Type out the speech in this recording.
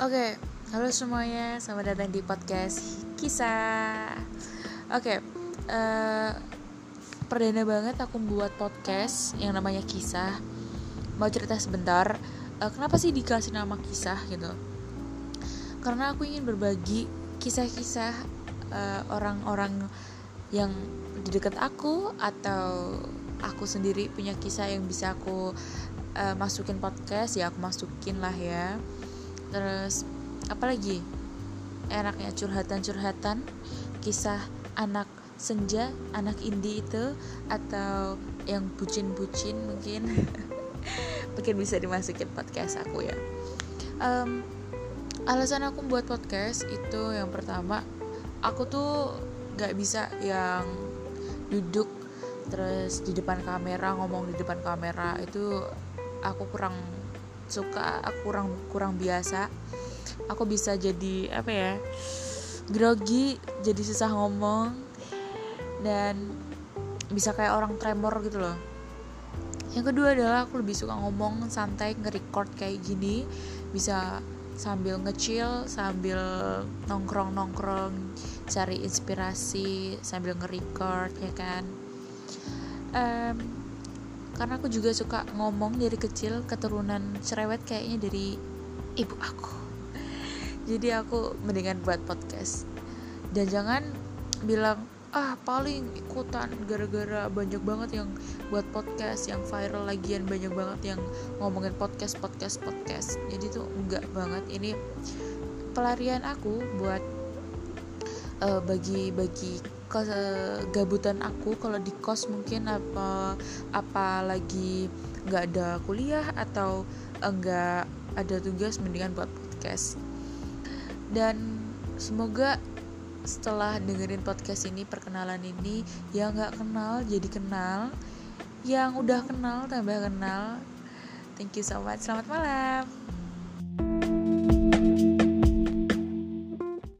Oke, halo semuanya, selamat datang di podcast kisah. Oke, eh, perdana banget aku buat podcast yang namanya kisah. Mau cerita sebentar, eh, kenapa sih dikasih nama kisah gitu? Karena aku ingin berbagi kisah-kisah eh, orang-orang yang di dekat aku atau aku sendiri punya kisah yang bisa aku eh, masukin podcast ya aku masukin lah ya terus apalagi enaknya curhatan-curhatan kisah anak senja anak indie itu atau yang bucin-bucin mungkin. Mungkin bisa dimasukin podcast aku ya. Um, alasan aku buat podcast itu yang pertama aku tuh gak bisa yang duduk terus di depan kamera ngomong di depan kamera. Itu aku kurang suka kurang kurang biasa. Aku bisa jadi apa ya grogi jadi susah ngomong dan bisa kayak orang tremor gitu loh. Yang kedua adalah aku lebih suka ngomong santai nge-record kayak gini. Bisa sambil ngecil sambil nongkrong nongkrong cari inspirasi sambil nge-record ya kan? Um, karena aku juga suka ngomong dari kecil keturunan cerewet kayaknya dari ibu aku. Jadi aku mendingan buat podcast. Dan jangan bilang ah paling ikutan gara-gara banyak banget yang buat podcast yang viral lagian banyak banget yang ngomongin podcast podcast podcast. Jadi tuh enggak banget. Ini pelarian aku buat uh, bagi-bagi kegabutan aku kalau di kos mungkin apa apa lagi nggak ada kuliah atau enggak ada tugas mendingan buat podcast. Dan semoga setelah dengerin podcast ini perkenalan ini yang nggak kenal jadi kenal. Yang udah kenal tambah kenal. Thank you so much. Selamat malam